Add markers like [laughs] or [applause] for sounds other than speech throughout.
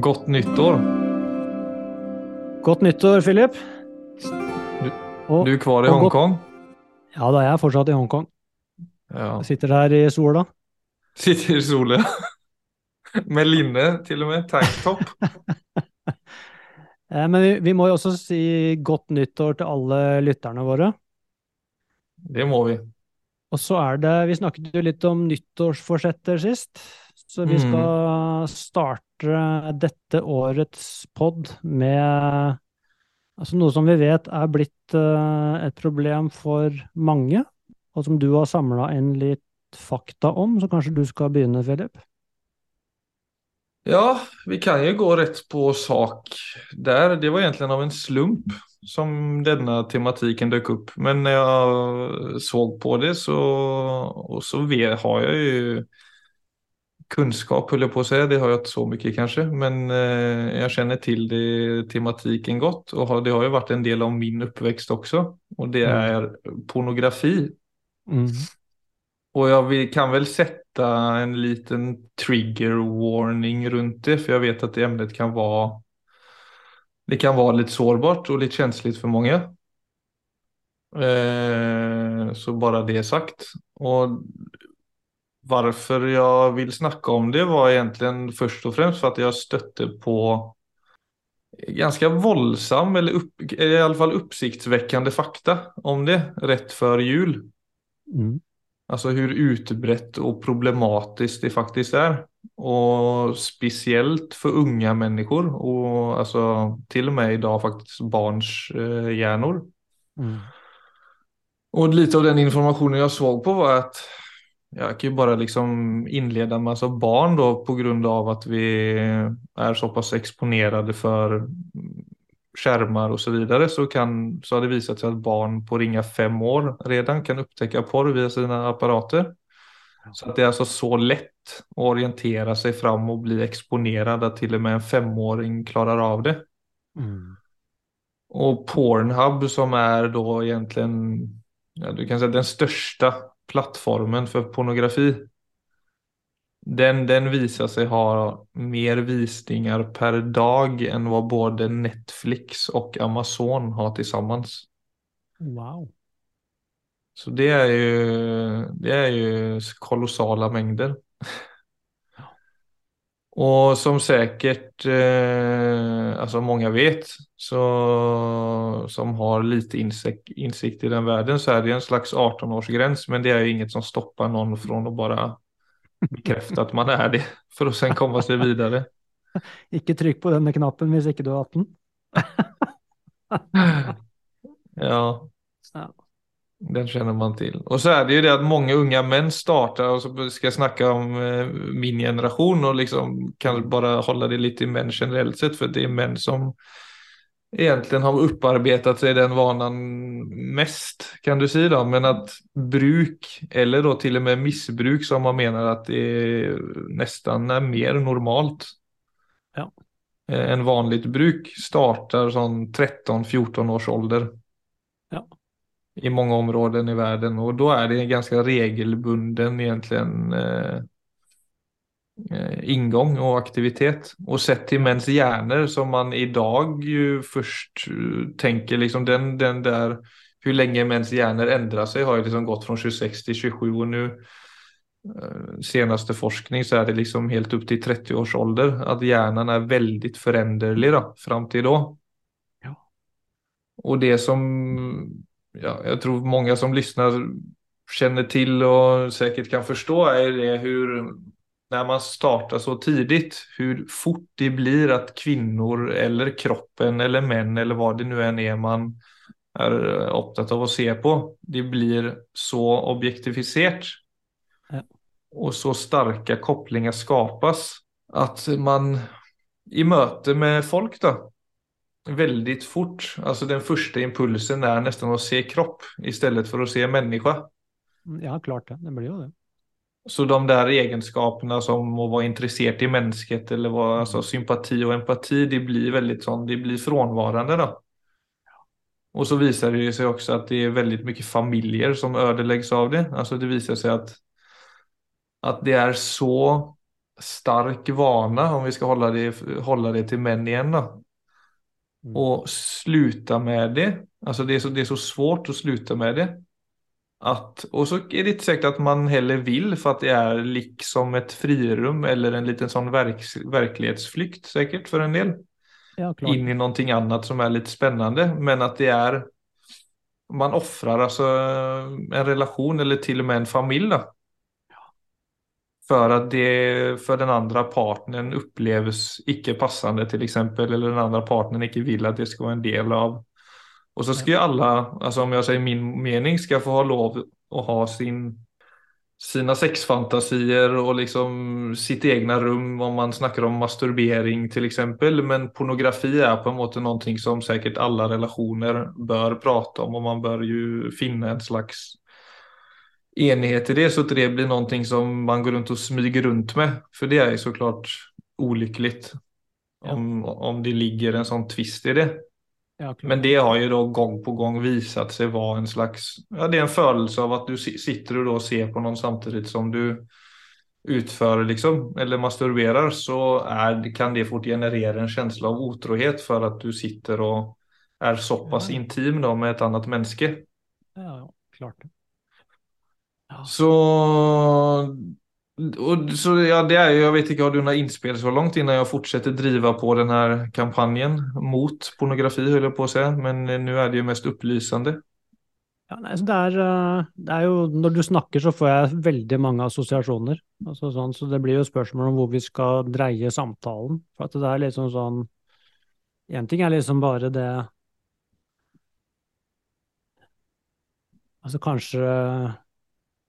Godt nyttår. Godt nyttår, Philip. Og, Du kvar i Hongkong? Ja, da er jeg fortsatt i Hongkong. Ja. Jeg sitter her i sola. Sitter i solen. [laughs] Med linne, til og med. Tanktop. [laughs] Eh, Men vi, vi må jo også si godt nyttår til alle lytterne våre. Det må vi. Og så er det Vi snakket jo litt om nyttårsforsetter sist, så vi Mm. skal starte dette årets pod med altså noe som vi vet er blitt eh, et problem for mange, og som du har samla inn litt fakta om, så kanskje du skal begynne, Philip? Ja, vi kan jo gå rett på sak der. Det var egentlig av en slump som denne tematikken dök opp. Men når jeg så på det så, så har jeg ju kunskap, höll jag på att säga. Det har jag inte så mycket kanske. Men eh, jag känner till det, tematiken godt, og har, det har jo vært en del av min uppväxt også, og det Mm. pornografi. Mm. Og jeg kan vel sette en liten trigger warning rundt det, for jeg vet at det emnet kan være det kan være litt sårbart og litt känsligt for mange. Eh, så bare det sagt. Och varför jeg vil snakke om det var egentlig først og fremst for at jeg støtte på ganske voldsom, eller upp, i alle fall oppsiktsvekkende fakta om det rett før jul. Mm. Alltså hvor utbrett og problematisk det faktisk er. Og spesielt for unge mennesker, og altså, til og med dag faktisk barns eh, hjärnor. Mm. Og litt av den informasjonen jeg så på var att jag kan ju bara liksom inleda med alltså barn då på grund av att vi är så pass exponerade för skärmar och så vidare så, kan, så har det visat sig att barn på ringa fem år redan kan upptäcka porr via sina apparater. Så att det är alltså så lätt att orientera sig fram och bli exponerad att till och med en femåring klarar av det. Mm. Och Pornhub som är då egentligen, ja, du kan säga den största plattformen för pornografi. Den, den visar sig ha mer visningar per dag än vad både Netflix och Amazon har tillsammans. Wow. Så det är ju, det är ju kolossala mängder. Och som säkert eh, alltså många vet så som har lite insikt, insikt i den världen så är det en slags 18-årsgräns men det är ju inget som stoppar någon från att bara bekräfta att man är det [laughs] för att sen komma sig vidare. [laughs] Ikke trykk på denne knappen hvis ikke du er 18. [laughs] Ja. Ja. Den kjenner man til. Og så er det jo det at mange unga menn starter og så skal jeg snakke om eh, min generation og liksom kan bare holde det litt i menn generelt sett for det er menn som egentlig har opparbeidet seg den vanen mest kan du si, da. Men at bruk eller da til og med missbruk som man mener at det nesten er mer normalt. Ja. enn En vanligt bruk startar sånn 13-14 års ålder Ja. I många områden i världen och då är det en ganska regelbunden egentligen eh, eh, ingång och aktivitet. Och sett till mäns hjärnor som man idag ju först eh, tänker liksom den, den där hur länge mäns hjärnor ändrar sig har ju liksom gått från 26 till 27 och nu eh, senaste forskning så är det liksom helt upp till 30 års ålder att hjärnan är väldigt föränderlig då, fram till då. Ja. Och det som ja, jag tror många som lyssnar känner till och säkert kan förstå är det hur när man startar så tidigt hur fort det blir att kvinnor eller kroppen eller män eller vad det nu än är man er opptatt av å se på. Det blir så objektifisert. Ja. Og så starka koblinger skapas at man i møte med folk då väldigt fort, alltså den första impulsen är nästan att se kropp istället för att se människa. Ja, klart det. Det blir jo det. Så de där egenskaperna som å være interessert i mennesket, eller hva, altså sympati og empati, de blir veldig sånn, de blir fraværende, da. Og så viser det seg også at det er veldig mye familjer som ødelegges av det. Altså det viser seg at, at det er så stark vana, om vi skal holde det, holde det til menn igjen, då. Mm. Och sluta med det. Alltså det är, så, det är så svårt att sluta med det. Att, och så är det inte säkert att man heller vill för att det är liksom ett frirum eller en liten sån verk, verklighetsflykt säkert för en del. Ja. In i någonting annat som är lite spännande. Men att det är, man offrar alltså en relation eller till och med en familj då. För att det för den andra partnern upplevs icke passande till exempel. Eller den andra partnern ikke vill att det ska vara en del av. Och så ska ju alla, alltså om jag säger min mening, ska få ha lov att ha sin, sina sexfantasier och liksom sitt egna rum om man snackar om masturbering till exempel. Men pornografi är på en måte någonting som säkert alla relationer bör prata om och man bör ju finna en slags enighet i det så att det blir någonting som man går runt och smyger runt med. För det är ju såklart olyckligt om, om det ligger en sånn twist i det. Ja. Men det har ju då gång på gång visat sig vara en slags, ja det är en følelse av at du sitter och då ser på noen samtidig som du utför liksom, eller masturberar så är, kan det fort generere en känsla av otrohet för att du sitter och är så pass Ja. intim då med ett annat menneske. Ja, ja, klart. Ja. Så, och, så ja, det är ju, jag vet inte, har du några inspel så långt innan jag fortsätter driva på den här kampanjen mot pornografi höll jag på att säga, men nu är det ju mest upplysande. Ja, nei, så det, er, eh, det er jo, Når du snakker, så får jeg veldig mange assosiasjoner. Altså sånn, så det blir jo spørsmål om hvor vi skal dreie samtalen. For at det er liksom sånn Én ting er liksom bare det Altså kanskje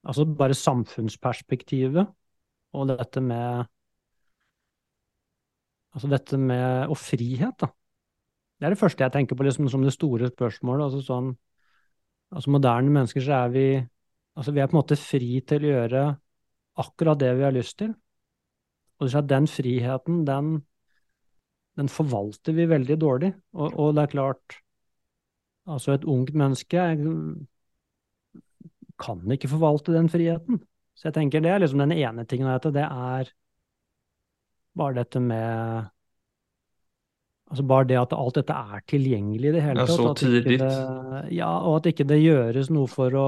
Altså bare samfunnsperspektivet og dette med Altså dette med Og frihet, da. Det er det første jeg tenker på liksom som det store spørsmålet. altså sånn altså moderne mennesker så er vi altså vi er på en måte fri til å gjøre akkurat det vi har lyst til. Og den friheten, den, den forvalter vi veldig dårlig. Og, og det er klart, altså et ungt menneske kan ikke forvalte den friheten. Så jeg tenker det er liksom den ene tingen av dette, det er bare dette med Altså bare det at alt dette er tilgjengelig i det hele Ja, tatt. så at tidlig. Ja, og at ikke det gjøres noe for å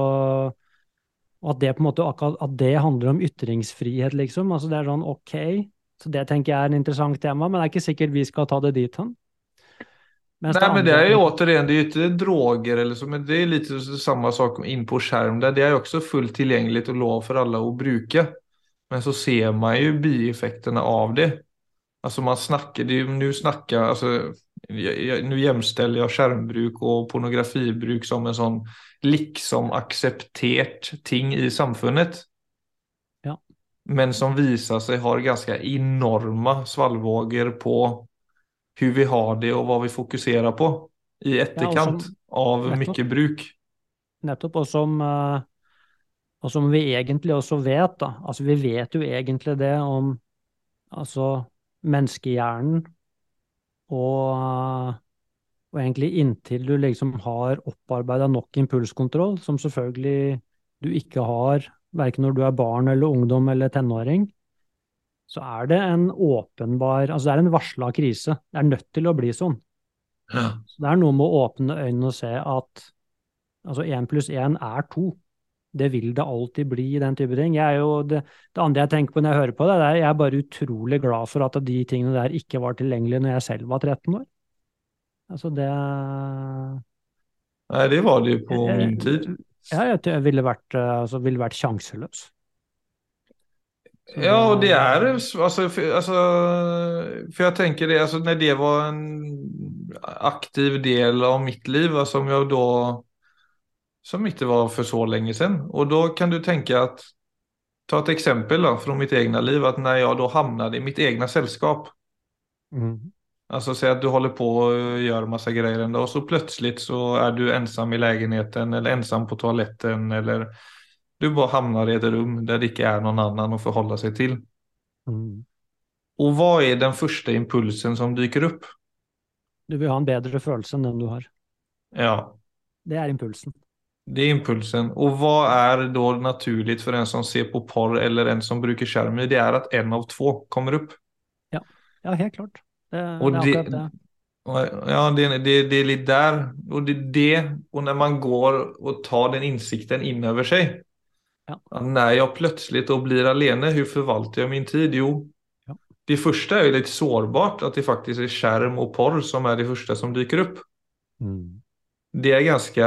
Og at det på en måte akkurat at det handler om ytringsfrihet, liksom. Altså det er sånn ok, så det tenker jeg er en interessant tema, men det er ikke sikkert vi skal ta det dit hen. Nej men det är ju återigen, det är ju inte droger eller så, men det är lite samma sak in på skärm där. Det är också fullt tillgängligt och lov för alla att bruka. Men så ser man ju bieffekterna av det. Alltså man snackar, det är ju nu snackar, alltså jag, jag, nu jämställer jag skärmbruk och pornografibruk som en sån liksom acceptert ting i samfundet. Ja. Men som visar sig har ganska enorma svallvågor på hur vi har det og hva vi fokuserer på i efterkant som- av Nettopp. mye bruk. Nettopp, og som, eh, og som vi egentlig også vet, da. Altså, vi vet jo egentlig det om altså, menneskehjernen, og, og egentlig inntil du liksom har opparbeida nok impulskontroll, som selvfølgelig du ikke har verken når du er barn eller ungdom eller tenåring, så er det en åpenbar Altså, det er en varsla krise. Det er nødt til å bli sånn. Så det er noe med å åpne øynene og se at altså én pluss én er to. Det vil det alltid bli i den type ting. Jeg jo, det, det andre jeg tenker på når jeg hører på det, det er jeg er bare utrolig glad for at de tingene der ikke var tilgjengelige når jeg selv var 13 år. Altså det Nei, det var det jo på min tid. Ja, jeg, jeg ville vært, altså, ville vært sjanseløs. Ja, och det är alltså för, alltså, för jag tänker det, alltså när det var en aktiv del av mitt liv, alltså som jag då, som inte var för så länge sedan. Och då kan du tänka att, ta ett exempel då från mitt egna liv, att när jag då hamnade i mitt egna sällskap, Mm. Alltså säg att du håller på och gör massa grejer ändå och så plötsligt så är du ensam i lägenheten eller ensam på toaletten eller du bara hamnar i ett rum där det inte är någon annan att förhålla sig till. Mm. Och vad är den första impulsen som dyker upp? Du vil ha en bedre følelse enn den du har. Ja, Det er impulsen. Det är impulsen. Och vad är då naturligt för en som ser på porr eller en som bruker skjerm? Det är att en av två kommer upp. Ja, ja helt klart. Det, Och det er det- det. Ja, det, det, det är lite där. Och det det. Och när man går och tar den insikten in över sig. Ja. När jag plötsligt då blir alene, hur förvaltar jag min tid? Jo, Ja. det första är ju lite sårbart att det faktiskt är skärm och porr som är det första som dyker upp. Mm. Det är ganska,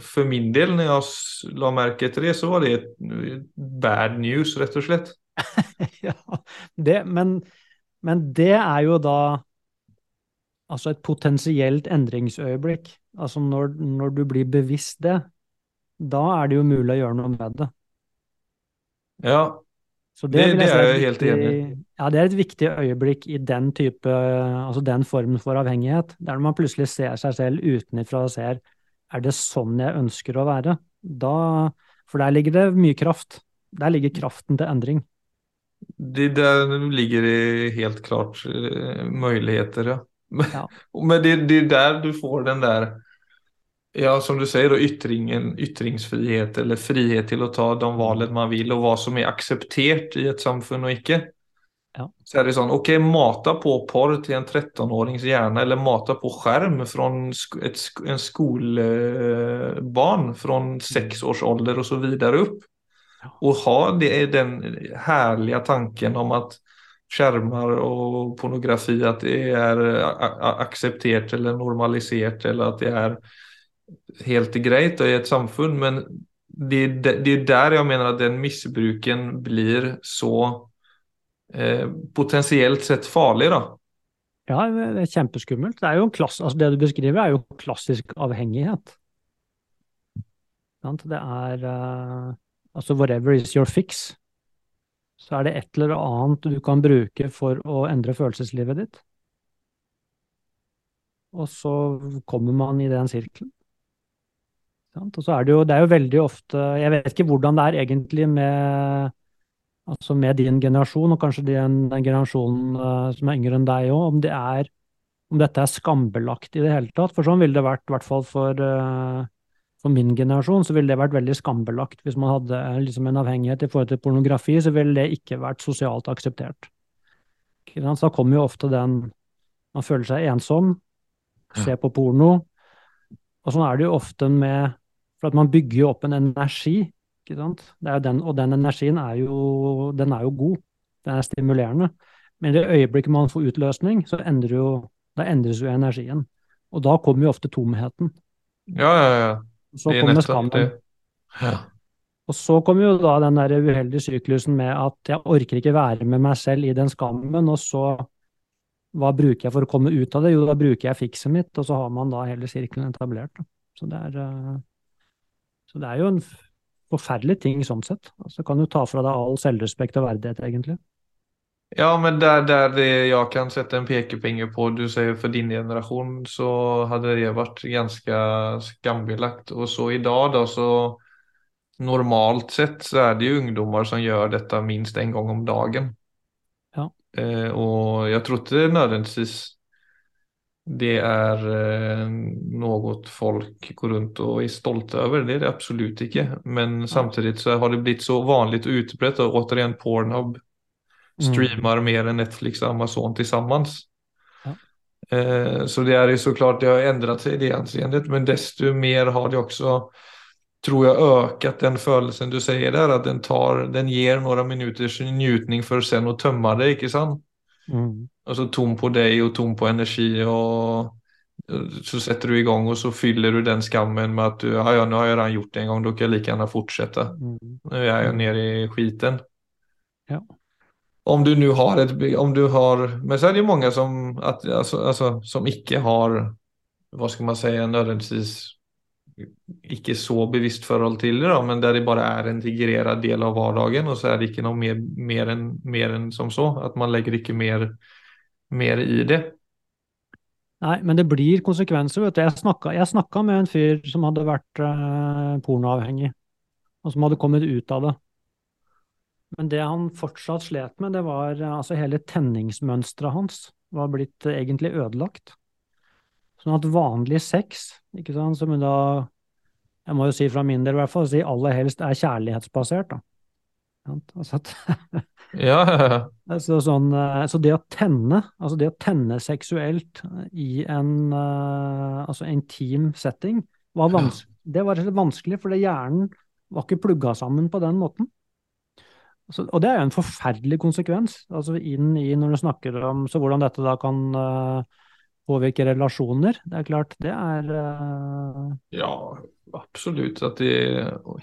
för min del när jag la märke till det så var det bad news rett og slett. [laughs] ja, det, men, men det er jo da altså et potensielt endringsøyeblikk. Altså når, når du blir bevisst det, da er det jo mulig å gjøre noe med det. Ja, Så Det- vil det er jeg helt enig i. Ja, det er et viktig øyeblikk i den type, altså den formen for avhengighet. Der man plutselig ser seg selv utenfra og ser er det sånn jeg ønsker å være? Da, for der ligger det mye kraft. Der ligger kraften til endring. det där ligger det helt klart muligheter, möjligheter. Ja. Ja. [laughs] Men det, det der där du får den där, ja som du sier, då, yttringen, ytringsfrihet eller frihet til å ta de valgene man vil, og hva som er akseptert i et samfunn og ikke. Ja. Så er det sånn, ok, mata på porr til en 13-årings hjerne, eller mata på skjerm fra sk- en skolbarn fra seks års ålder og så videre opp. Og ha det, den herlige tanken om at skjermer og pornografi at det er a- a- eller normalisert, eller at det är helt greit i et samfunn, Men det, er der det mener at den misbruken blir så eh, potensielt sett farlig da. Ja, det er kjempeskummelt. Det er jo en klass, altså det du beskriver er jo klassisk avhengighet. Det er uh, altså whatever is your fix, så er det et eller annet du kan bruke for å endre følelseslivet ditt. Og så kommer man i den sirkelen. Og så er det jo, det er jo veldig ofte Jeg vet ikke hvordan det er egentlig med altså med din generasjon, og kanskje den, den generasjonen eh, som er yngre enn deg òg, om det er om dette er skambelagt i det hele tatt. For sånn ville det vært, i hvert fall for, eh, for min generasjon, så ville det vært veldig skambelagt. Hvis man hadde eh, liksom en avhengighet i forhold til pornografi, så ville det ikke vært sosialt akseptert. Så da kommer jo ofte den Man føler seg ensom, ser på porno. Og sånn er det jo ofte med For at man bygger jo opp en energi, ikke sant. Det er jo den, og den energien er jo, den er jo god. Den er stimulerende. Men i det øyeblikket man får utløsning, så endrer jo, da endres jo energien. Og da kommer jo ofte tomheten. Ja, ja, ja. Så er kommer skammen. Ja. Og så kommer jo da den der uheldige syklusen med at jeg orker ikke være med meg selv i den skammen, og så hva bruker jeg for å komme ut av det? Jo, da bruker jeg fikset mitt, og så har man da hele sirkelen etablert. Så det er, eh, så det er jo en forferdelig ting sånn sett. Altså, kan jo ta fra deg all selvrespekt og verdighet, egentlig. Ja, men der, der jag kan sette en pekefinger på, du sier for din generasjon, så hadde det vært ganske skambelagt. Og så i dag, da, så normalt sett så er det jo ungdommer som gjør dette minst en gang om dagen. Ja. Eh, og jeg tror ikke nödvändigtvis det er eh, noe folk går rundt og er stolte over. Det er det absolut ikke. Men samtidig så har det blitt så vanlig och utbrett och återigen Pornhub streamar mer enn Netflix og Amazon tillsammans. Ja. Eh, så det er jo så klart det har endret seg i det anseendet, men desto mer har det også tror jeg økt den følelsen du sier der, at den tar, den gir noen minutters njutning for sen å tømme det, ikke sant? Mm. Altså så tom på deg og tom på energi och eh, så setter du i gang, og så fyller du den skammen med at du, ja, ja, nå har jeg gjort det en gang, da kan jeg lika gjerne fortsette. Mm. Nå er jeg Mm. nere i skiten. Ja. Om du nu har et om du har, men så er det jo mange som, at, altså, altså, som ikke har, hva skal man si, nödvändigtvis icke så bevisst forhold til det da, men der det bare er en integrerad del av hverdagen. Og så er det ikke noe mer, mer, enn än som så, At man legger ikke mer, mer i det. Nei, men det blir konsekvenser, vet du. Jeg snakka med en fyr som hadde vært eh, pornoavhengig, og som hadde kommet ut av det. Men det han fortsatt slet med, det var eh, altså hele tenningsmønsteret hans var blitt eh, egentlig ødelagt. Sånn at vanlig sex, ikke sant, som da jeg må jo si fra min del i hvert fall, si aller helst er kjærlighetsbasert. da. Altså at, Ja, ja, ja. [laughs] altså sånn, eh, så det å tenne, altså det å tenne seksuelt i en eh, altså intim setting, var vanskelig. det var vanskelig, fordi hjernen var ikke plugga sammen på den måten. Så, og det er jo en forferdelig konsekvens, altså inn i når du snakker om så hvordan dette da kan eh, påvirke relasjoner. Det er klart, det er uh... Ja, absolutt. At det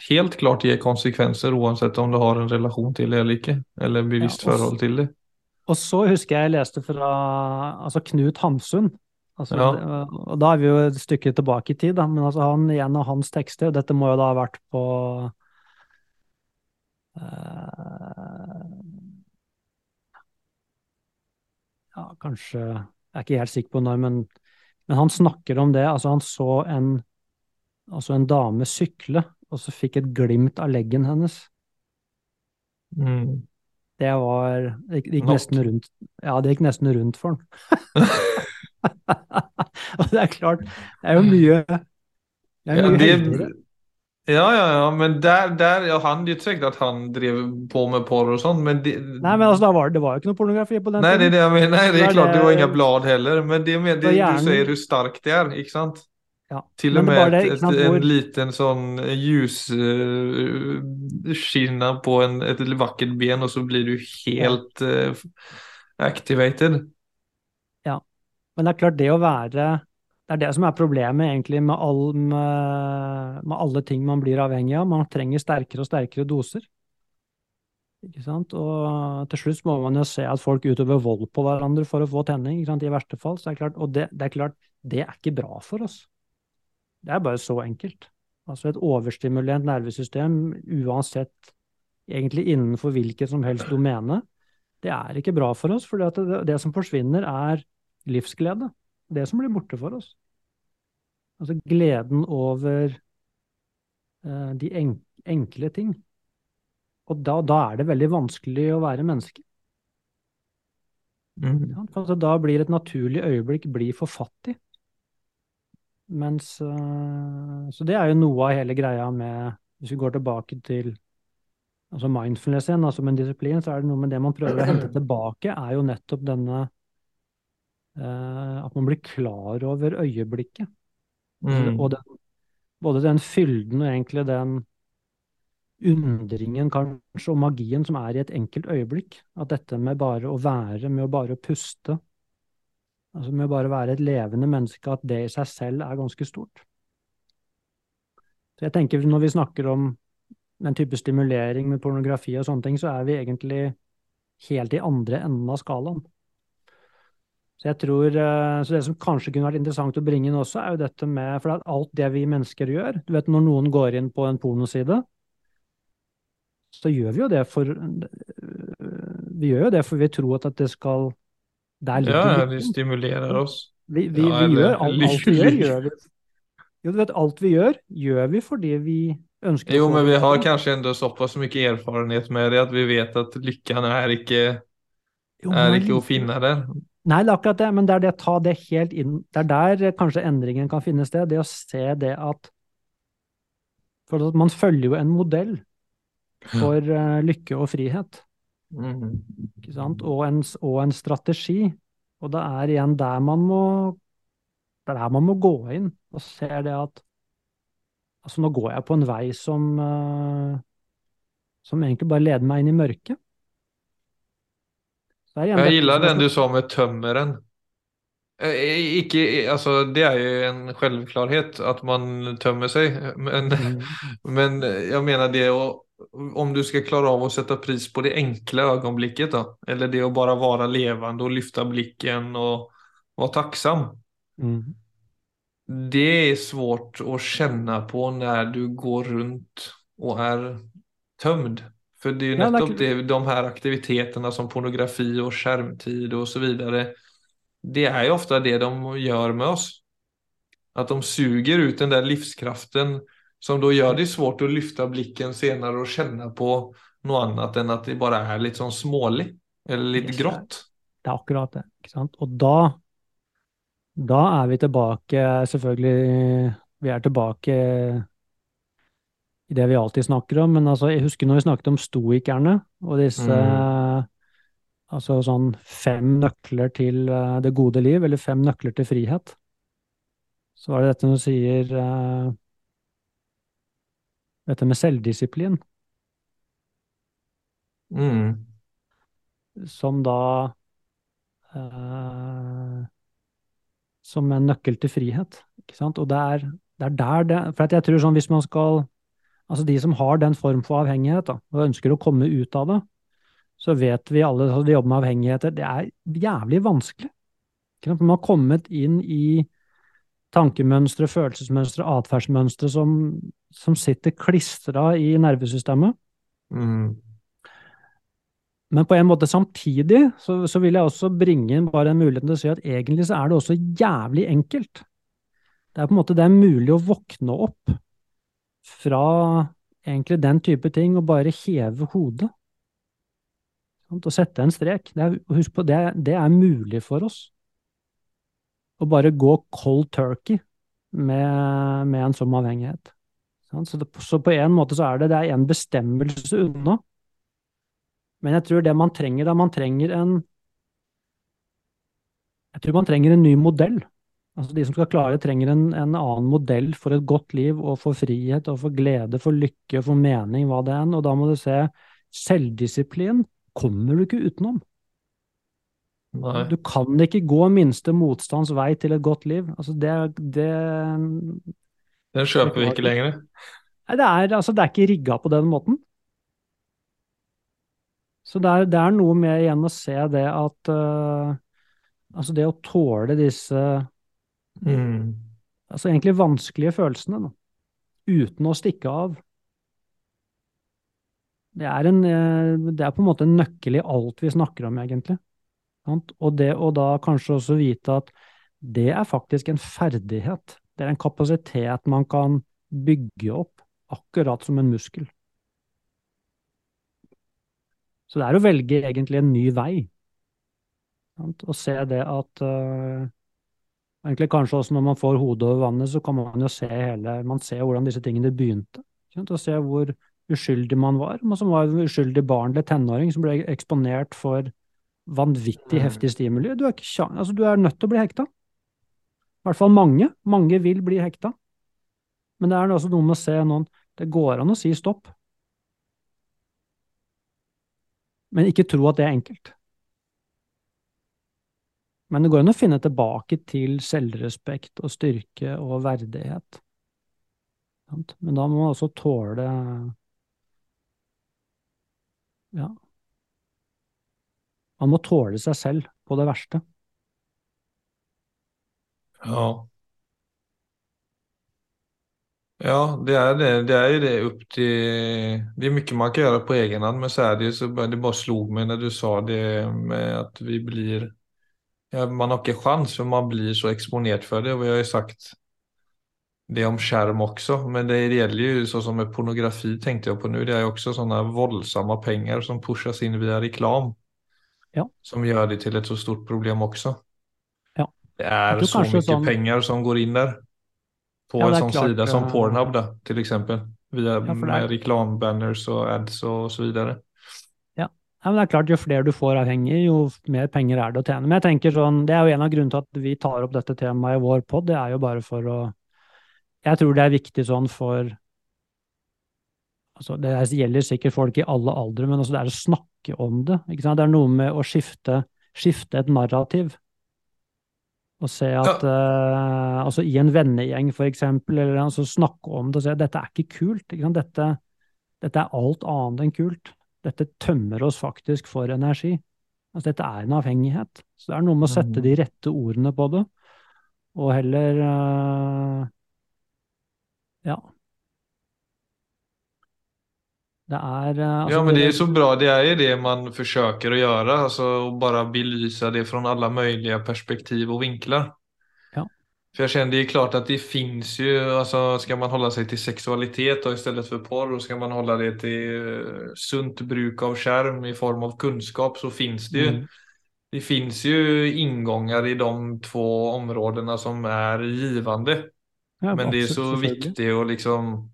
helt klart gir konsekvenser uansett om du har en relasjon til det eller ikke. Eller bevisst Ja, forhold til det. Og så husker jeg jeg leste fra altså Knut Hamsun. Altså, Ja. det- Og da er vi jo et stykke tilbake i tid, da. Men altså han, en av hans tekster, og dette må jo da ha vært på uh, Ja, kanskje er ikke helt sikker på når, men, men han snakker om det. Altså, han så en, altså en dame sykle, og så fikk et glimt av leggen hennes. Mm. Det var Det gikk, nesten rundt Ja, det gikk nesten rundt for han. [laughs] Og det er klart, det er jo mye Det er Ja, det. Ja, ja, ja, men der, der ja, Han det er ikke sikkert at han drev på med porr og sånn, men det, Nei, men altså, da var, det var jo ikke noe pornografi på den Nei, det er tiden. det jeg mener. Nei, det Det er klart, det var ingen inga blad heller. Men det med det du sier hvor sterkt det er, ikke sant? Ja. Til og det med det, et, en liten sånn ljusskinna på en, et vakkert ben, og så blir du helt uh, activated. Men det er klart, det å være Det er det som er problemet egentlig med, all, med, med alle ting man blir avhengig av. Man trenger sterkere og sterkere doser. Ikke sant? Og til slutt må man jo se at folk utøver vold på hverandre for å få tenning, ikke sant? i verste fall. Så det er klart, og det, det er klart, det er ikke bra for oss. Det er bare så enkelt. Altså et overstimulert nervesystem, uansett egentlig innenfor hvilket som helst domene, det er ikke bra for oss, for det, det som forsvinner er livsglede. Det som blir borte for oss. Altså gleden over eh, de en enkle ting. Og da, da er det veldig vanskelig å være menneske. Mm. Ja, altså, da blir et naturlig øyeblikk bli for fattig. Mens eh, Så det er jo noe av hele greia med Hvis vi går tilbake til altså mindfulness igjen, altså en disiplin, så er det noe med det man prøver å hente tilbake, er jo nettopp denne eh, At man blir klar over øyeblikket. Altså, Mm. Og den, både den fylden og egentlig den undringen kanskje og magien som er i et enkelt øyeblikk. At dette med bare å være, med å bare puste, altså med å bare være et levende menneske, at det i seg selv er ganske stort. Så jeg tenker når vi snakker om den type stimulering med pornografi og sånne ting, så er vi egentlig helt i andre enden av skalaen. Så jeg tror, eh, så det som kanskje kunne vært interessant å bringe inn også, er jo dette med For at alt det vi mennesker gjør. Du vet når noen går inn på en pornoside, så gjør vi jo det for Vi gjør jo det for vi tror at det skal Der ligger Ja, ja, de stimulerer oss. Vi, vi, Ja, vi gjør alt, alt vi gjør, gjør vi. Jo, du vet, alt vi gjør, gjør vi fordi vi ønsker Jo, men vi har kanskje enda såpass mye erfarenhet med det at vi vet at lykken er ikke, er ikke å finne der. Nei, det er akkurat det, men det er det å ta det helt inn Det er der eh, kanskje endringen kan finne sted. Det å se det at For man følger jo en modell for uh, lykke og frihet, Mm. ikke sant? Og en, og en strategi. Og det er igjen der man må Det er der man må gå inn og se det at Altså, nå går jeg på en vei som uh, som egentlig bare leder meg inn i mørket. Jeg gillar den du sa med tømmeren. Eh, Ikke, altså, det er jo en selvklarhet at man tømmer seg, men, Mm. [laughs] men jeg mener det å om du skal klare av å sette pris på det enkle øyeblikket, da, eller det å bare være levende og løfte blikken og være takksam, Mm. det er svårt å kjenne på når du går rundt og er tømd. For det Ja, det er nettopp det, de her aktiviteterna som pornografi og skjermtid og så videre, det er jo ofte det de gjør med oss. At de suger ut den der livskraften som då gjør det svårt å lyfta blikken senere og kjenne på noe annet enn at det bare er litt sånn smålig, eller litt Yes, grått. Det er akkurat det. ikke sant? Og da, da er vi tilbake, selvfølgelig Vi er tilbake i det vi alltid snakker om, men altså, jeg husker når vi snakket om stoikerne og disse Mm. Altså sånn fem nøkler til eh, det gode liv, eller fem nøkler til frihet. Så var det dette du sier uh, Dette med selvdisiplin, Mm. som da uh, Som en nøkkel til frihet. Ikke sant? Og det er, det er der det For jeg tror sånn hvis man skal Altså de som har den form for avhengighet, da, og ønsker å komme ut av det, så vet vi alle som jobber med avhengigheter, det er jævlig vanskelig. Man har kommet inn i tankemønstre, følelsesmønstre, atferdsmønstre som, som sitter klistra i nervesystemet. Mm. Men på en måte samtidig så, så vil jeg også bringe inn bare en mulighet til å si at egentlig så er det også jævlig enkelt. Det er på en måte det er mulig å våkne opp fra egentlig den type ting og bare heve hodet. Og sette en strek. Det er, husk på, det, det er mulig for oss. Å bare gå cold turkey med, med en sånn avhengighet. Så, det, så på en måte så er det, det er en bestemmelse unna. Men jeg tror det man trenger, da man trenger en Jeg tror man trenger en ny modell. Altså De som skal klare, trenger en, en annen modell for et godt liv og for frihet og for glede, for lykke, for mening, hva det enn. Og da må du se selvdisiplin kommer du ikke utenom. Nei. Du kan ikke gå minste motstands vei til et godt liv. Altså det, det Den kjøper vi ikke lenger. Nei, det er, altså, det er ikke rigga på den måten. Så det er, det er noe med igjen å se det at uh, Altså det å tåle disse Mm. altså egentlig vanskelige følelsene, da, uten å stikke av. Det er, en, øh, det er på en måte en nøkkel i alt vi snakker om, egentlig. Og det å da kanskje også vite at det er faktisk en ferdighet. Det er en kapasitet man kan bygge opp, akkurat som en muskel. Så det er å velge egentlig en ny vei. Og se det at øh, Egentlig kanskje også når man får hodet over vannet, så kan man jo se hele Man ser hvordan disse tingene begynte. ikke? Og se hvor uskyldig man var. Man som var en uskyldig barn eller tenåring som ble eksponert for vanvittig Mm. heftig stimuli. Du er, ikke, altså, du er nødt til å bli hekta. I hvert fall mange. Mange vil bli hekta. Men det er også noe med å se noen Det går an å si stopp. Men ikke tro at det er enkelt. Men det går an å finne tilbake til selvrespekt og styrke og verdighet. Men da må man også tåle Ja. Man må tåle seg selv på det verste. Ja. Ja, det er det. Det er jo det opp til Det er mye man kan gjøre på egen hand, men så er det jo så det bare slo meg när du sa det med at vi blir... Man har ikke chans for man blir så eksponert for det Og vi har jo sagt det om skjerm også, men det gjelder jo sånn som med pornografi tenkte jeg på nu. Det er jo også sånne våldsamma penger som pushas inn via reklam. Ja. Som gjør det til et så stort problem også. Ja. Det er så mye sånn... penger som går inn der, På Ja, en sånn klart, sida som Pornhub da, til eksempel. Via ja, er... reklamebanners og reklambanners och ads og så vidare. Ja, men det er klart, Jo flere du får avhengig, jo mer penger er det å tjene. Men jeg tenker sånn, Det er jo en av grunnene til at vi tar opp dette temaet i vår pod. Det er jo bare for å Jeg tror det er viktig sånn for altså Det gjelder sikkert folk i alle aldre, men altså det er å snakke om det. ikke sant? Det er noe med å skifte, skifte et narrativ. Og se at eh, altså I en vennegjeng, for eksempel, eller altså snakke om det og si at dette er ikke kult. ikke sant? Dette, dette er alt annet enn kult. Dette tømmer oss faktisk for energi. Altså, dette er en avhengighet. Så det er noe med å sette Mhm. de rette ordene på det, og heller uh, Ja. Det er uh, altså, Ja, men det er så bra. Det er jo det man forsøker å gjøre. Altså, å bare belyse det fra alle mulige perspektiv og vinklar. För jag känner det är klart att det finns ju, alltså ska man hålla sig till sexualitet och istället för porr och ska man hålla det till eh, sunt bruk av skärm i form av kunskap så finns det ju Mm. Det finns ju ingångar i de två områdena som är givande. Ja, Men det är så viktig viktigt att liksom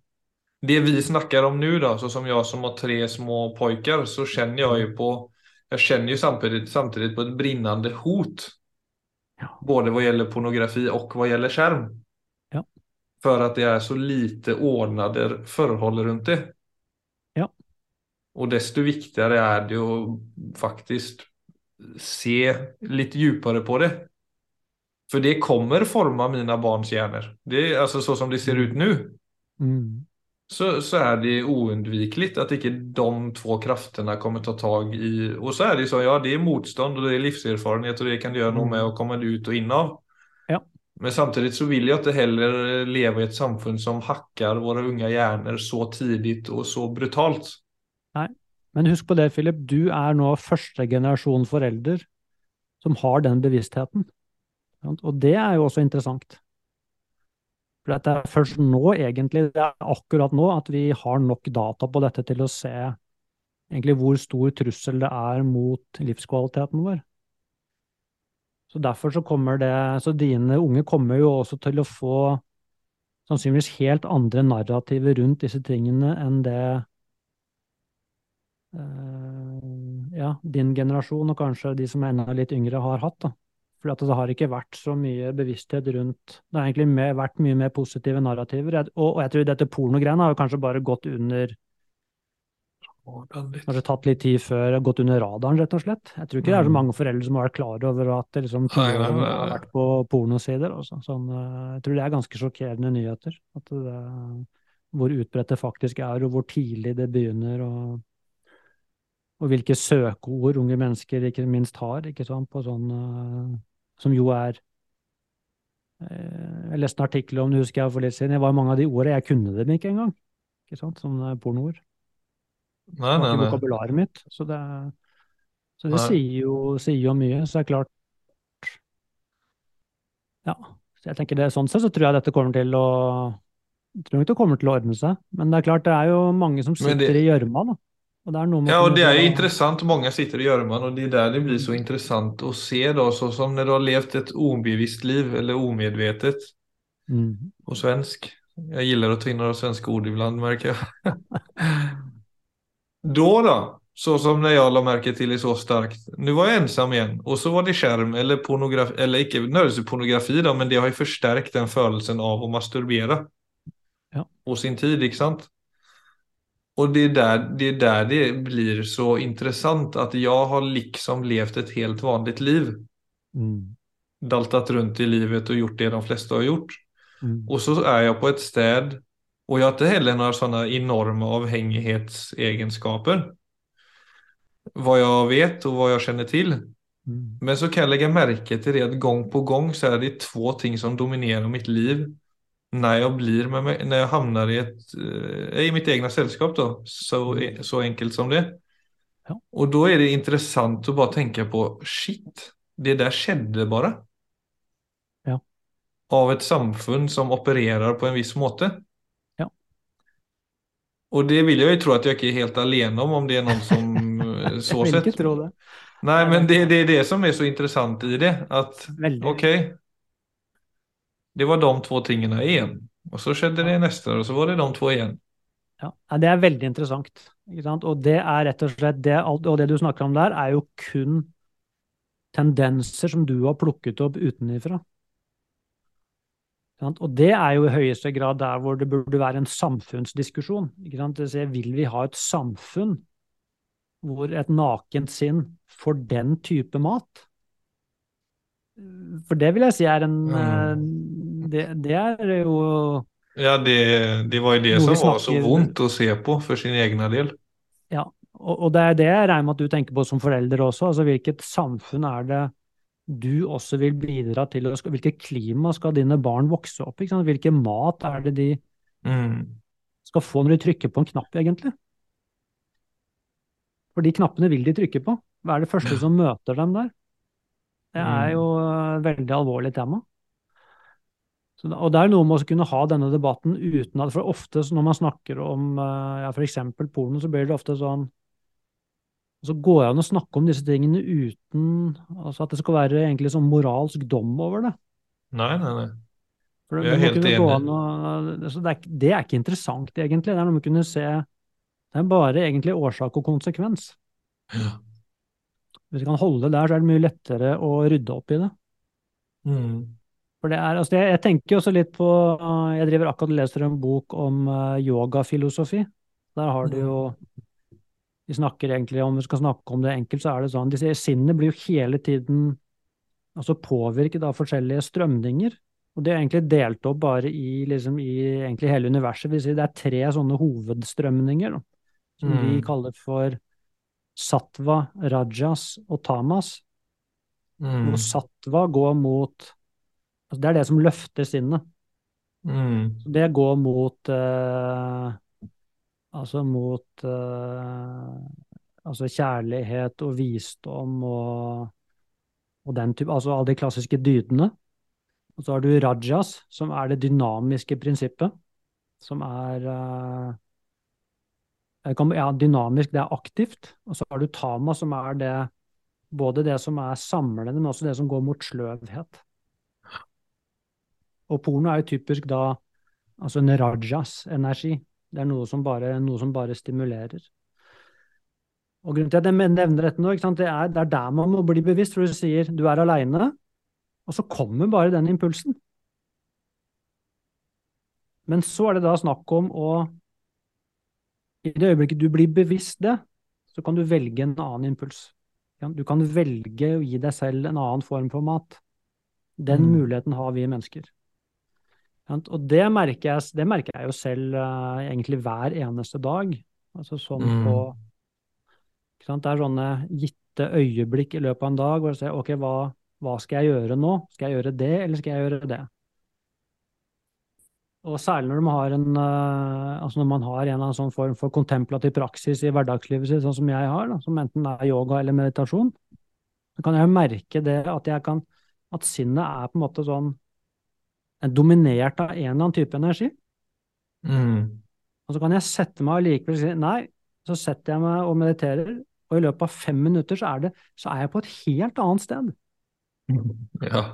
det vi snackar om nu då, så som jag som har tre små pojkar, så känner jag ju på, jag känner ju samtidigt, samtidigt på ett brinnande hot. Ja. Både vad gäller pornografi och vad gäller skärm. Ja. För att det är så lite ordnade förhåll runt det. Ja. Och desto viktigare är det att faktiskt se lite djupare på det. För det kommer forma mina barns hjärnor. Det är alltså så som det ser ut nu. Mm. Så, så er det oundvikligt at ikke de to kraftene kommer ta tag i. Og så er det ju så, ja det er motstånd og det er livserfarenhet og det kan du gjøre noe med å komme ut og inn av. Ja. Men samtidig så vil jeg at det heller lever i et samfunn som hakker våre unge hjerner så tidlig og så brutalt. Nei, Men husk på det, Philip, du er nå første generasjon forelder som har den bevisstheten. Og det er jo også interessant. For det er først nå, egentlig, det er akkurat nå, at vi har nok data på dette til å se egentlig hvor stor trussel det er mot livskvaliteten vår. Så derfor så kommer det Så dine unge kommer jo også til å få sannsynligvis helt andre narrativer rundt disse tingene enn det eh, ja, din generasjon, og kanskje de som er enda litt yngre, har hatt. da. At det har ikke vært så mye bevissthet rundt Det har egentlig mer, vært mye mer positive narrativer. Og, og jeg tror dette pornogreiene har jo kanskje bare gått under Kanskje tatt litt tid før gått under radaren, rett og slett. Jeg tror ikke det er så Mm. mange foreldre som har vært klar over at det liksom Nei, nei, nei, har vært på pornosider. Også. Sånn, eh, jeg tror det er ganske sjokkerende nyheter. At det, hvor utbredt det faktisk er, og hvor tidlig det begynner. og og hvilke søkeord unge mennesker ikke minst har, ikke sant, på sånn eh, Som jo er eh, Jeg leste en artikkel om det, husker jeg for litt siden. Det var mange av de ordene jeg kunne dem ikke engang. Ikke sant, Sånne pornoord. Nei, Det var nei, ikke nei. vokabularet mitt. Så det, så det sier, jo, sier jo mye. Så det er klart Ja. Så jeg tenker det Sånn sett så tror jeg dette kommer til å jeg tror nok det kommer til å ordne seg. Men det er klart, det er jo mange som sitter det- i gjørma, da. Og det er noe med Ja, og det er jo interessant. Mange sitter i gjørmen, og det er der det blir så interessant å se da, så som når du har levt et obevisst liv eller omedvetet Mm. på svensk. Jeg liker å ta inn noen svenske ord ibland merker jeg. [laughs] da, da, så som når jeg la merke til det så sterkt. Nå var jeg ensam igjen, og så var det skjerm eller pornografi, eller ikke nødvendigvis pornografi da, men det har jo forsterket den følelsen av å masturbera. Ja. På sin tid, ikke sant? Och det är, där, det är där det blir så intressant att jag har liksom levt ett helt vanligt liv. Mm. Daltat runt i livet och gjort det de flesta har gjort. Mm. Och så är jag på ett städ och jag har inte heller några sådana enorma avhängighetsegenskaper. Vad jag vet och vad jag känner till. Mm. Men så kan jag lägga märke till det att gång på gång så är det två ting som dominerar mitt liv. När jag blir med mig, när jag hamnar i ett, eh, i mitt egna sällskap då. Så, så enkelt som det. Ja. Och då är det intressant att bara tänka på shit, det där skedde bara. Ja. Av ett samfund som opererar på en viss måte. Ja. Och det vill jag ju tro att jag inte är helt alene om, om det är någon som eh, [laughs] så sett. Nej, men det, det är det som är så intressant i det. Att Veldig. okej, det var de to tingene igjen. Og så skjedde det neste, og så var det de to igjen. Ja, det er veldig interessant. Ikke sant? Og det er rett og slett det, og det du snakker om der, er jo kun tendenser som du har plukket opp utenifra. Og det er jo i høyeste grad der hvor det burde være en samfunnsdiskusjon. Ikke? Det vil vi ha et samfunn hvor et nakent sinn får den type mat? For det vil jeg si er en eh, det, det er jo Ja, det, det var jo det som var så vondt å se på for sin egen del. Ja, og, og det er det jeg regner med at du tenker på som forelder også. Altså hvilket samfunn er det du også vil bidra til, hvilket klima skal dine barn vokse opp i? Hvilken mat er det de Mm. skal få når de trykker på en knapp, egentlig? For de knappene vil de trykke på. Hva er det første som møter dem der? Det er jo et veldig alvorlig tema. Så, og det er noe med å kunne ha denne debatten uten at For ofte når man snakker om eh, ja, f.eks. porno, så blir det ofte sånn Så går det an å snakke om disse tingene uten altså at det skal være egentlig sånn moralsk dom over det. Nei, nei, nei. For det, er helt enig. altså det, er, det er ikke interessant, egentlig. Det er noe med å kunne se Det er bare egentlig årsak og konsekvens. Ja. Hvis vi kan holde det der, så er det mye lettere å rydde opp i det. Mm. For det er, altså jeg, jeg tenker også litt på uh, Jeg driver akkurat og leser en bok om uh, yogafilosofi. Der har du jo Vi snakker egentlig om Vi skal snakke om det enkelt, så er det sånn De sier sinnet blir jo hele tiden altså påvirket av forskjellige strømninger. Og det er egentlig delt opp bare i, liksom, i egentlig hele universet. Vi sier det er tre sånne hovedstrømninger da, som vi Mm. kaller for sattva, rajas og tamas. Mm. Og sattva går mot altså Det er det som løfter sinnet. Mm. Det går mot eh, Altså mot eh, Altså kjærlighet og visdom og, og den type Altså alle de klassiske dydene. Og så har du rajas, som er det dynamiske prinsippet. Som er eh, Ja, dynamisk, det er aktivt. Og så har du tama, som er det både det som er samlende, men også det som går mot sløvhet. Og porno er jo typisk da altså en rajas-energi. Det er noe som, bare, noe som bare stimulerer. Og grunnen til at jeg nevner dette nå, det er, det er der man må bli bevisst, for du sier du er aleine, og så kommer bare den impulsen. Men så er det da snakk om å I det øyeblikket du blir bevisst det, så kan du velge en annen impuls. Du kan velge å gi deg selv en annen form for mat. Den Mm. muligheten har vi mennesker. Og det merker jeg, det merker jeg jo selv uh, egentlig hver eneste dag. Altså sånn Mm. på? Det er sånne gitte øyeblikk i løpet av en dag hvor jeg ser ok, hva, hva skal jeg gjøre nå? Skal jeg gjøre det, eller skal jeg gjøre det? Og særlig når man har en, eh, altså når man har en eller annen sånn form for kontemplativ praksis i hverdagslivet sitt, sånn som jeg har, da, som enten er yoga eller meditasjon, så kan jeg jo merke det at jeg kan at sinnet er på en måte sånn er dominert av en eller annen type energi. Mm. Og så kan jeg sette meg og si nei, så setter jeg meg og mediterer, og i løpet av fem minutter så er, det, så er jeg på et helt annet sted. [laughs] Ja.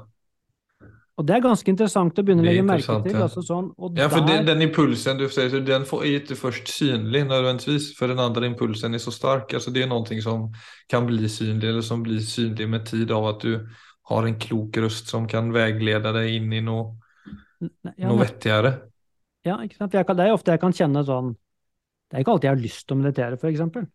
Og det er ganske interessant å begynne å er legge merke til. ja. Altså sånn, Ja, for der, den, den impulsen du sier, den får, är først inte synlig nødvendigvis, for den andre impulsen er så stark. Altså, det er noe som kan bli synlig eller som blir synlig med tid av at du har en klok røst som kan veilede deg inn i något, ja, noe vettigere. ja, ikke sant? Kan, det er ofte jeg kan kjenne sånn Det er ikke alltid jeg har lyst til å meditere, eksempel.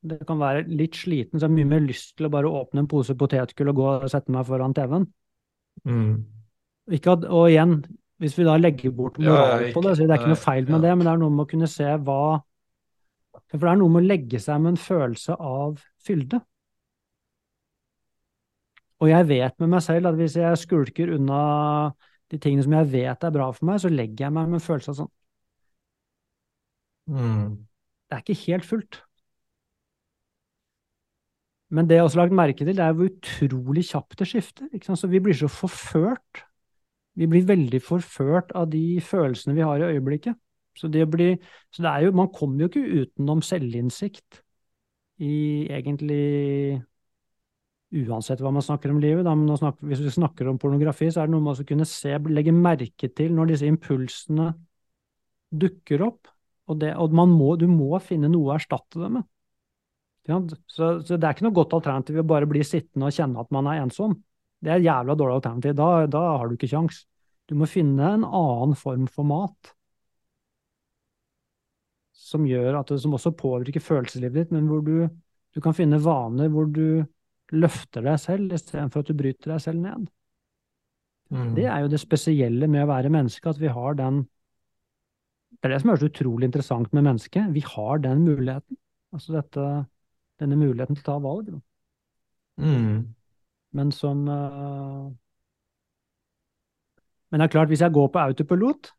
Det kan være litt sliten, så jeg har mye mer lyst til å bare åpne en pose potetgull og gå og sette meg foran TV-en. Mm. At, og igjen, hvis vi da legger bort moralen moral ja, på det, så det er ikke noe feil med ja. det, men det er noe med å kunne se hva For det er noe med å legge seg med en følelse av fylde. Og jeg vet med meg selv at hvis jeg skulker unna de tingene som jeg vet er bra for meg, så legger jeg meg med en følelse av sånn Mm. Det er ikke helt fullt. Men det jeg også har lagt merke til, det er hvor utrolig kjapt det skifter. Så vi blir så forført. Vi blir veldig forført av de følelsene vi har i øyeblikket. Så det, blir, så det er jo, man kommer jo ikke utenom selvinnsikt i egentlig Uansett hva man snakker om livet, da, men snakker, hvis vi snakker om pornografi, så er det noe med å kunne se, legge merke til når disse impulsene dukker opp. Og, det, og man må, du må finne noe å erstatte det med. Så, så det er ikke noe godt alternativ å bare bli sittende og kjenne at man er ensom. Det er et jævla dårlig alternativ. Da, da har du ikke kjangs. Du må finne en annen form for mat. Som gjør at det, som også påvirker følelseslivet ditt, men hvor du, du kan finne vaner hvor du løfter deg selv istedenfor at du bryter deg selv ned. Mm. Det er jo det spesielle med å være menneske, at vi har den Det er det som så utrolig interessant med mennesket. Vi har den muligheten. Altså dette, denne muligheten til å ta valg. Mm. Men som uh, Men det er klart, hvis jeg går på autopilot,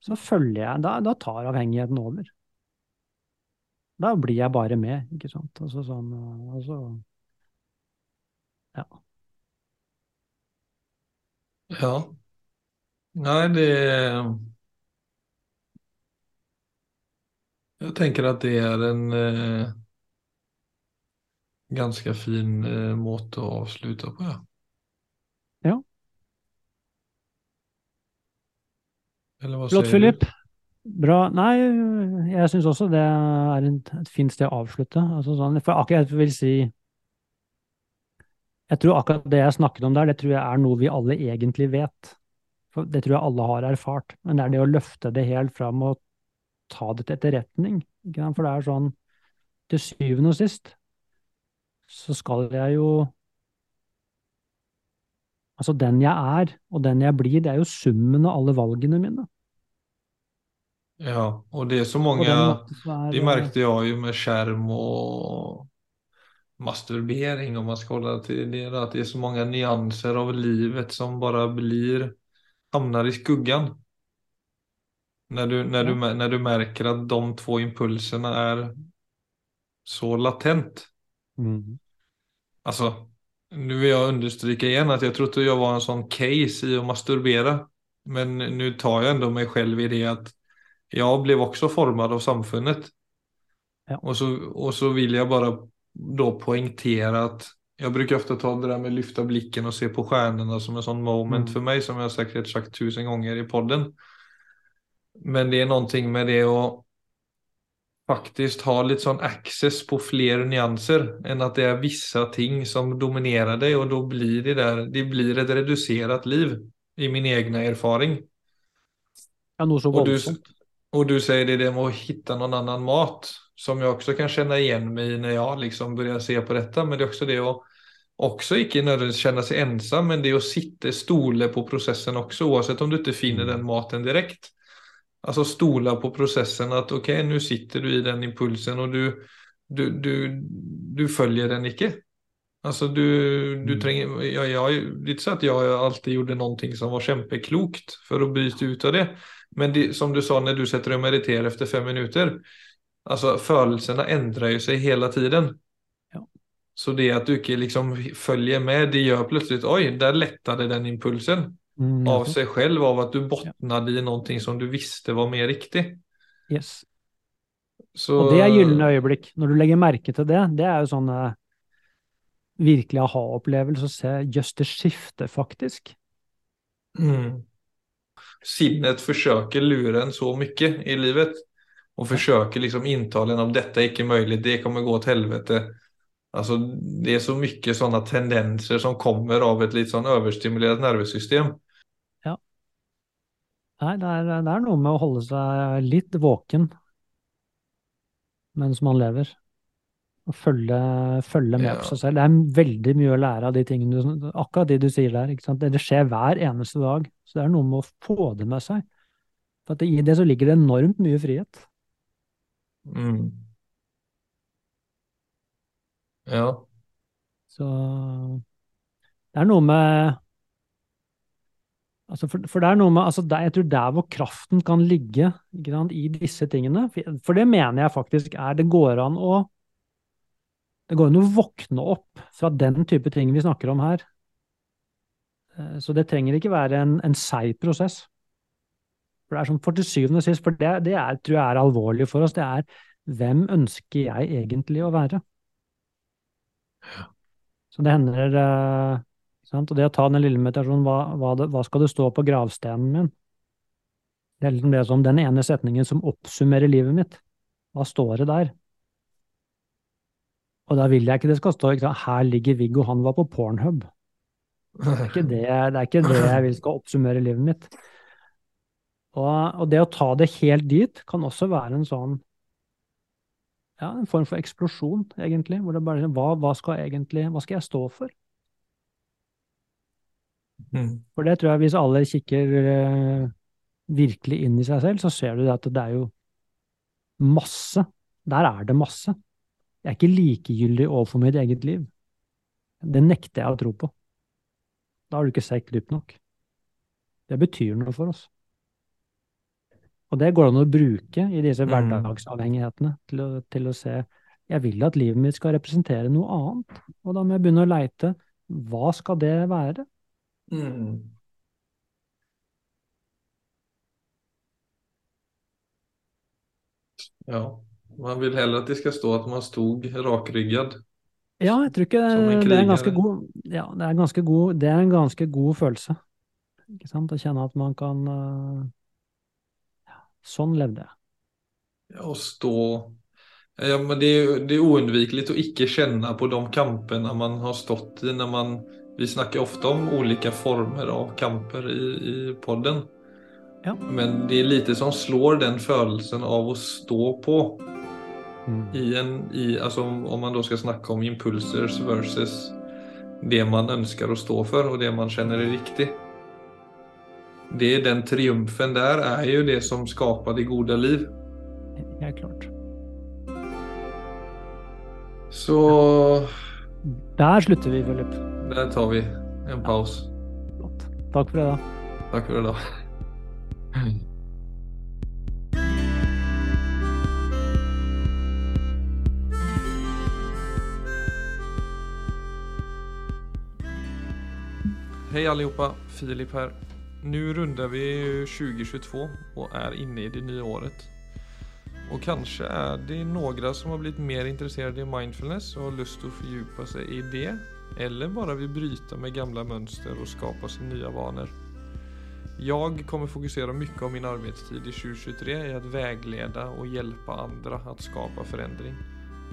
så følger jeg Da, da tar avhengigheten over. Da blir jeg bare med, ikke sant. Altså sånn eh, altså, Ja. Ja. Nei, det Jeg tenker at det er en eh, ganske fin eh, måte å avslutte på, ja. Ja. Eller hva Flott, sier du? Philip. Bra. Nei, jeg syns også det er en, et fint sted å avslutte. Altså sånn, for akkurat jeg vil si Jeg tror akkurat det jeg snakket om der, det tror jeg er noe vi alle egentlig vet. For det tror jeg alle har erfart. Men det er det å løfte det helt fram og ta det til etterretning. For det er sånn Til syvende og sist så skal jeg jo Altså, den jeg er, og den jeg blir, det er jo summen av alle valgene mine. Ja, og det er så mange er det merket jeg jo med skjerm och masturbering om man ska hålla till det, att det är så många nyanser av livet som bara blir, hamnar i skuggan. När du, när du, när du märker att de två impulserna är så latent. Mm. Alltså, nu vill jag understryka igen att jag trodde jag var en sån case i att masturbera. Men nu tar jag ändå mig själv i det att jag blev också formad av samfundet. Ja. Och, så, och så vill jag bara då poängtera att jag brukar ofta ta det där med lyfta blicken och se på stjärnorna som en sån moment Mm. för mig som jag säkert sagt tusen gånger i podden. Men det är någonting med det att faktiskt ha lite sån access på fler nyanser än att det är vissa ting som dominerar dig och då blir det där, det blir ett reducerat liv i min egna erfaring. ja, noe så Och du, og och du säger det det med att hitta någon annan mat som jag också kan känna igen mig i när jag liksom börjar se på detta. Men det är också det att också ikke nødvendigvis kjenne seg ensam, men det å sitte, sitta stole på processen også, oavsett om du ikke finner Mm. den maten direkt. Altså stole på processen at okej, nå sitter du i den impulsen og du, du, du, du følger den ikke. Altså du, du trenger tränger, jag, jag, det er ikke så at jeg alltid gjorde noe som var kjempeklokt for å bryte ut av det. Men det, som du sa når du setter deg og mediterer efter fem minuter. Alltså følelsene ändrar ju sig hela tiden. Ja. Så det att du inte liksom följer med, det gör plötsligt, oj, där lättade den impulsen Mm, av sig själv, av att du bottnade i någonting som du visste var mer riktig. Yes. Så, Og det er gyllene øyeblikk. Når du legger merke til det, det er jo sånne virkelig aha-opplevelse å se just det skifte faktisk. Mm. Sinnet försöker lura en så mycket i livet och försöker liksom intala en om detta är inte möjligt, det kommer gå åt helvete. Alltså det är så mycket sådana tendenser som kommer av et litt sånn overstimulert nervesystem. Ja. Nei, det er, det er noe med å holde seg litt våken mens man lever. Og følge, følge med Ja. på seg selv. Det er veldig mye å lære av de tingene du, akkurat de du sier der. Ikke sant? Det, skjer hver eneste dag. Så det er noe med å få det med seg. For i det så ligger det enormt mye frihet. Mm. Ja. Så det er noe med altså for, for det er noe med altså der, Jeg tror der hvor kraften kan ligge sant, i disse tingene for det mener jeg faktisk er Det går an å det går an å våkne opp fra den type ting vi snakker om her. Eh, Så det trenger ikke være en, en seig prosess. For det er sånn, for til syvende og sist, for det, det er, tror jeg er alvorlig for oss, det er hvem ønsker jeg egentlig å være? Så det hender eh, sant? Og det å ta den lille meditasjonen, hva, hva, det, hva skal det stå på gravstenen min? Det er liksom det som den ene setningen som oppsummerer livet mitt. Hva står det der? Og da vil jeg ikke det skal stå ikke sant? 'Her ligger Viggo, han var på Pornhub'. Det er ikke det, det, er ikke det jeg vil skal oppsummere livet mitt. Og, og det å ta det helt dit kan også være en sånn ja, en form for eksplosjon, egentlig. Hvor det bare hva, hva skal egentlig, hva skal jeg stå for? Mm. For det tror jeg hvis alle kikker eh, virkelig inn i seg selv, så ser du at det er jo masse. Der er det masse. Jeg er ikke likegyldig overfor mitt eget liv. Det nekter jeg å tro på. Da har du ikke sett dypt nok. Det betyr noe for oss. Og det går an å bruke i disse Mm. hverdagsavhengighetene til å, til å se jeg vil at livet mitt skal representere noe annet. Og da må jeg begynne å leite. Hva skal det være? Mm. Ja, man vil heller at det skal stå at man stod rakrygget. Ja, jeg tror ikke det, det er en ganske god Ja, det er, ganske god, det er en ganske god følelse. Ikke sant? Å kjenne at man kan eh, Sånn levde jeg. Ja, Å stå ja, men det, er, det å ikke kjenne på de kampene man har stått i når man vi snakker ofte om olika former av kamper i, i podden. Ja. Men det er lite som slår den følelsen av å stå på. Mm. I en, i, altså, om man da skal snakke om impulser versus det man ønsker å stå for, og det man kjenner er riktigt. Det är den triumfen der er jo det som skapar det gode liv. Ja, klart. Så Der slutter vi, Philip. Der tar vi en paus. Ja, Takk for det, da. for för idag. Hej allihopa, Filip här. Nu rundar vi 2022 och är inne i det nya året. Och kanske är det några som har blivit mer intresserade i mindfulness och har lust att fördjupa sig i det. Eller bara vill bryta med gamla mönster och skapa sig nya vanor. Jag kommer fokusera mycket av min arbetstid i 2023 i att vägleda och hjälpa andra att skapa förändring.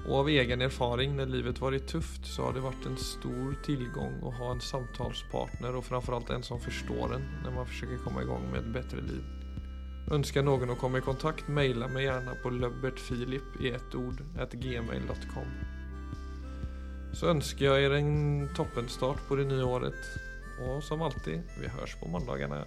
Och av egen erfaring når livet har vært tøft, så har det vært en stor tilgang å ha en samtalspartner framfor alt en som forstår en når man forsøker komme i gang med et bedre liv. Ønsker noen å komme i kontakt, maila meg gjerne på løbbertfilip i ett ord, at gmail.com. Så ønsker jeg er en toppenstart på det nye året. og som alltid, vi høres på måndagarna.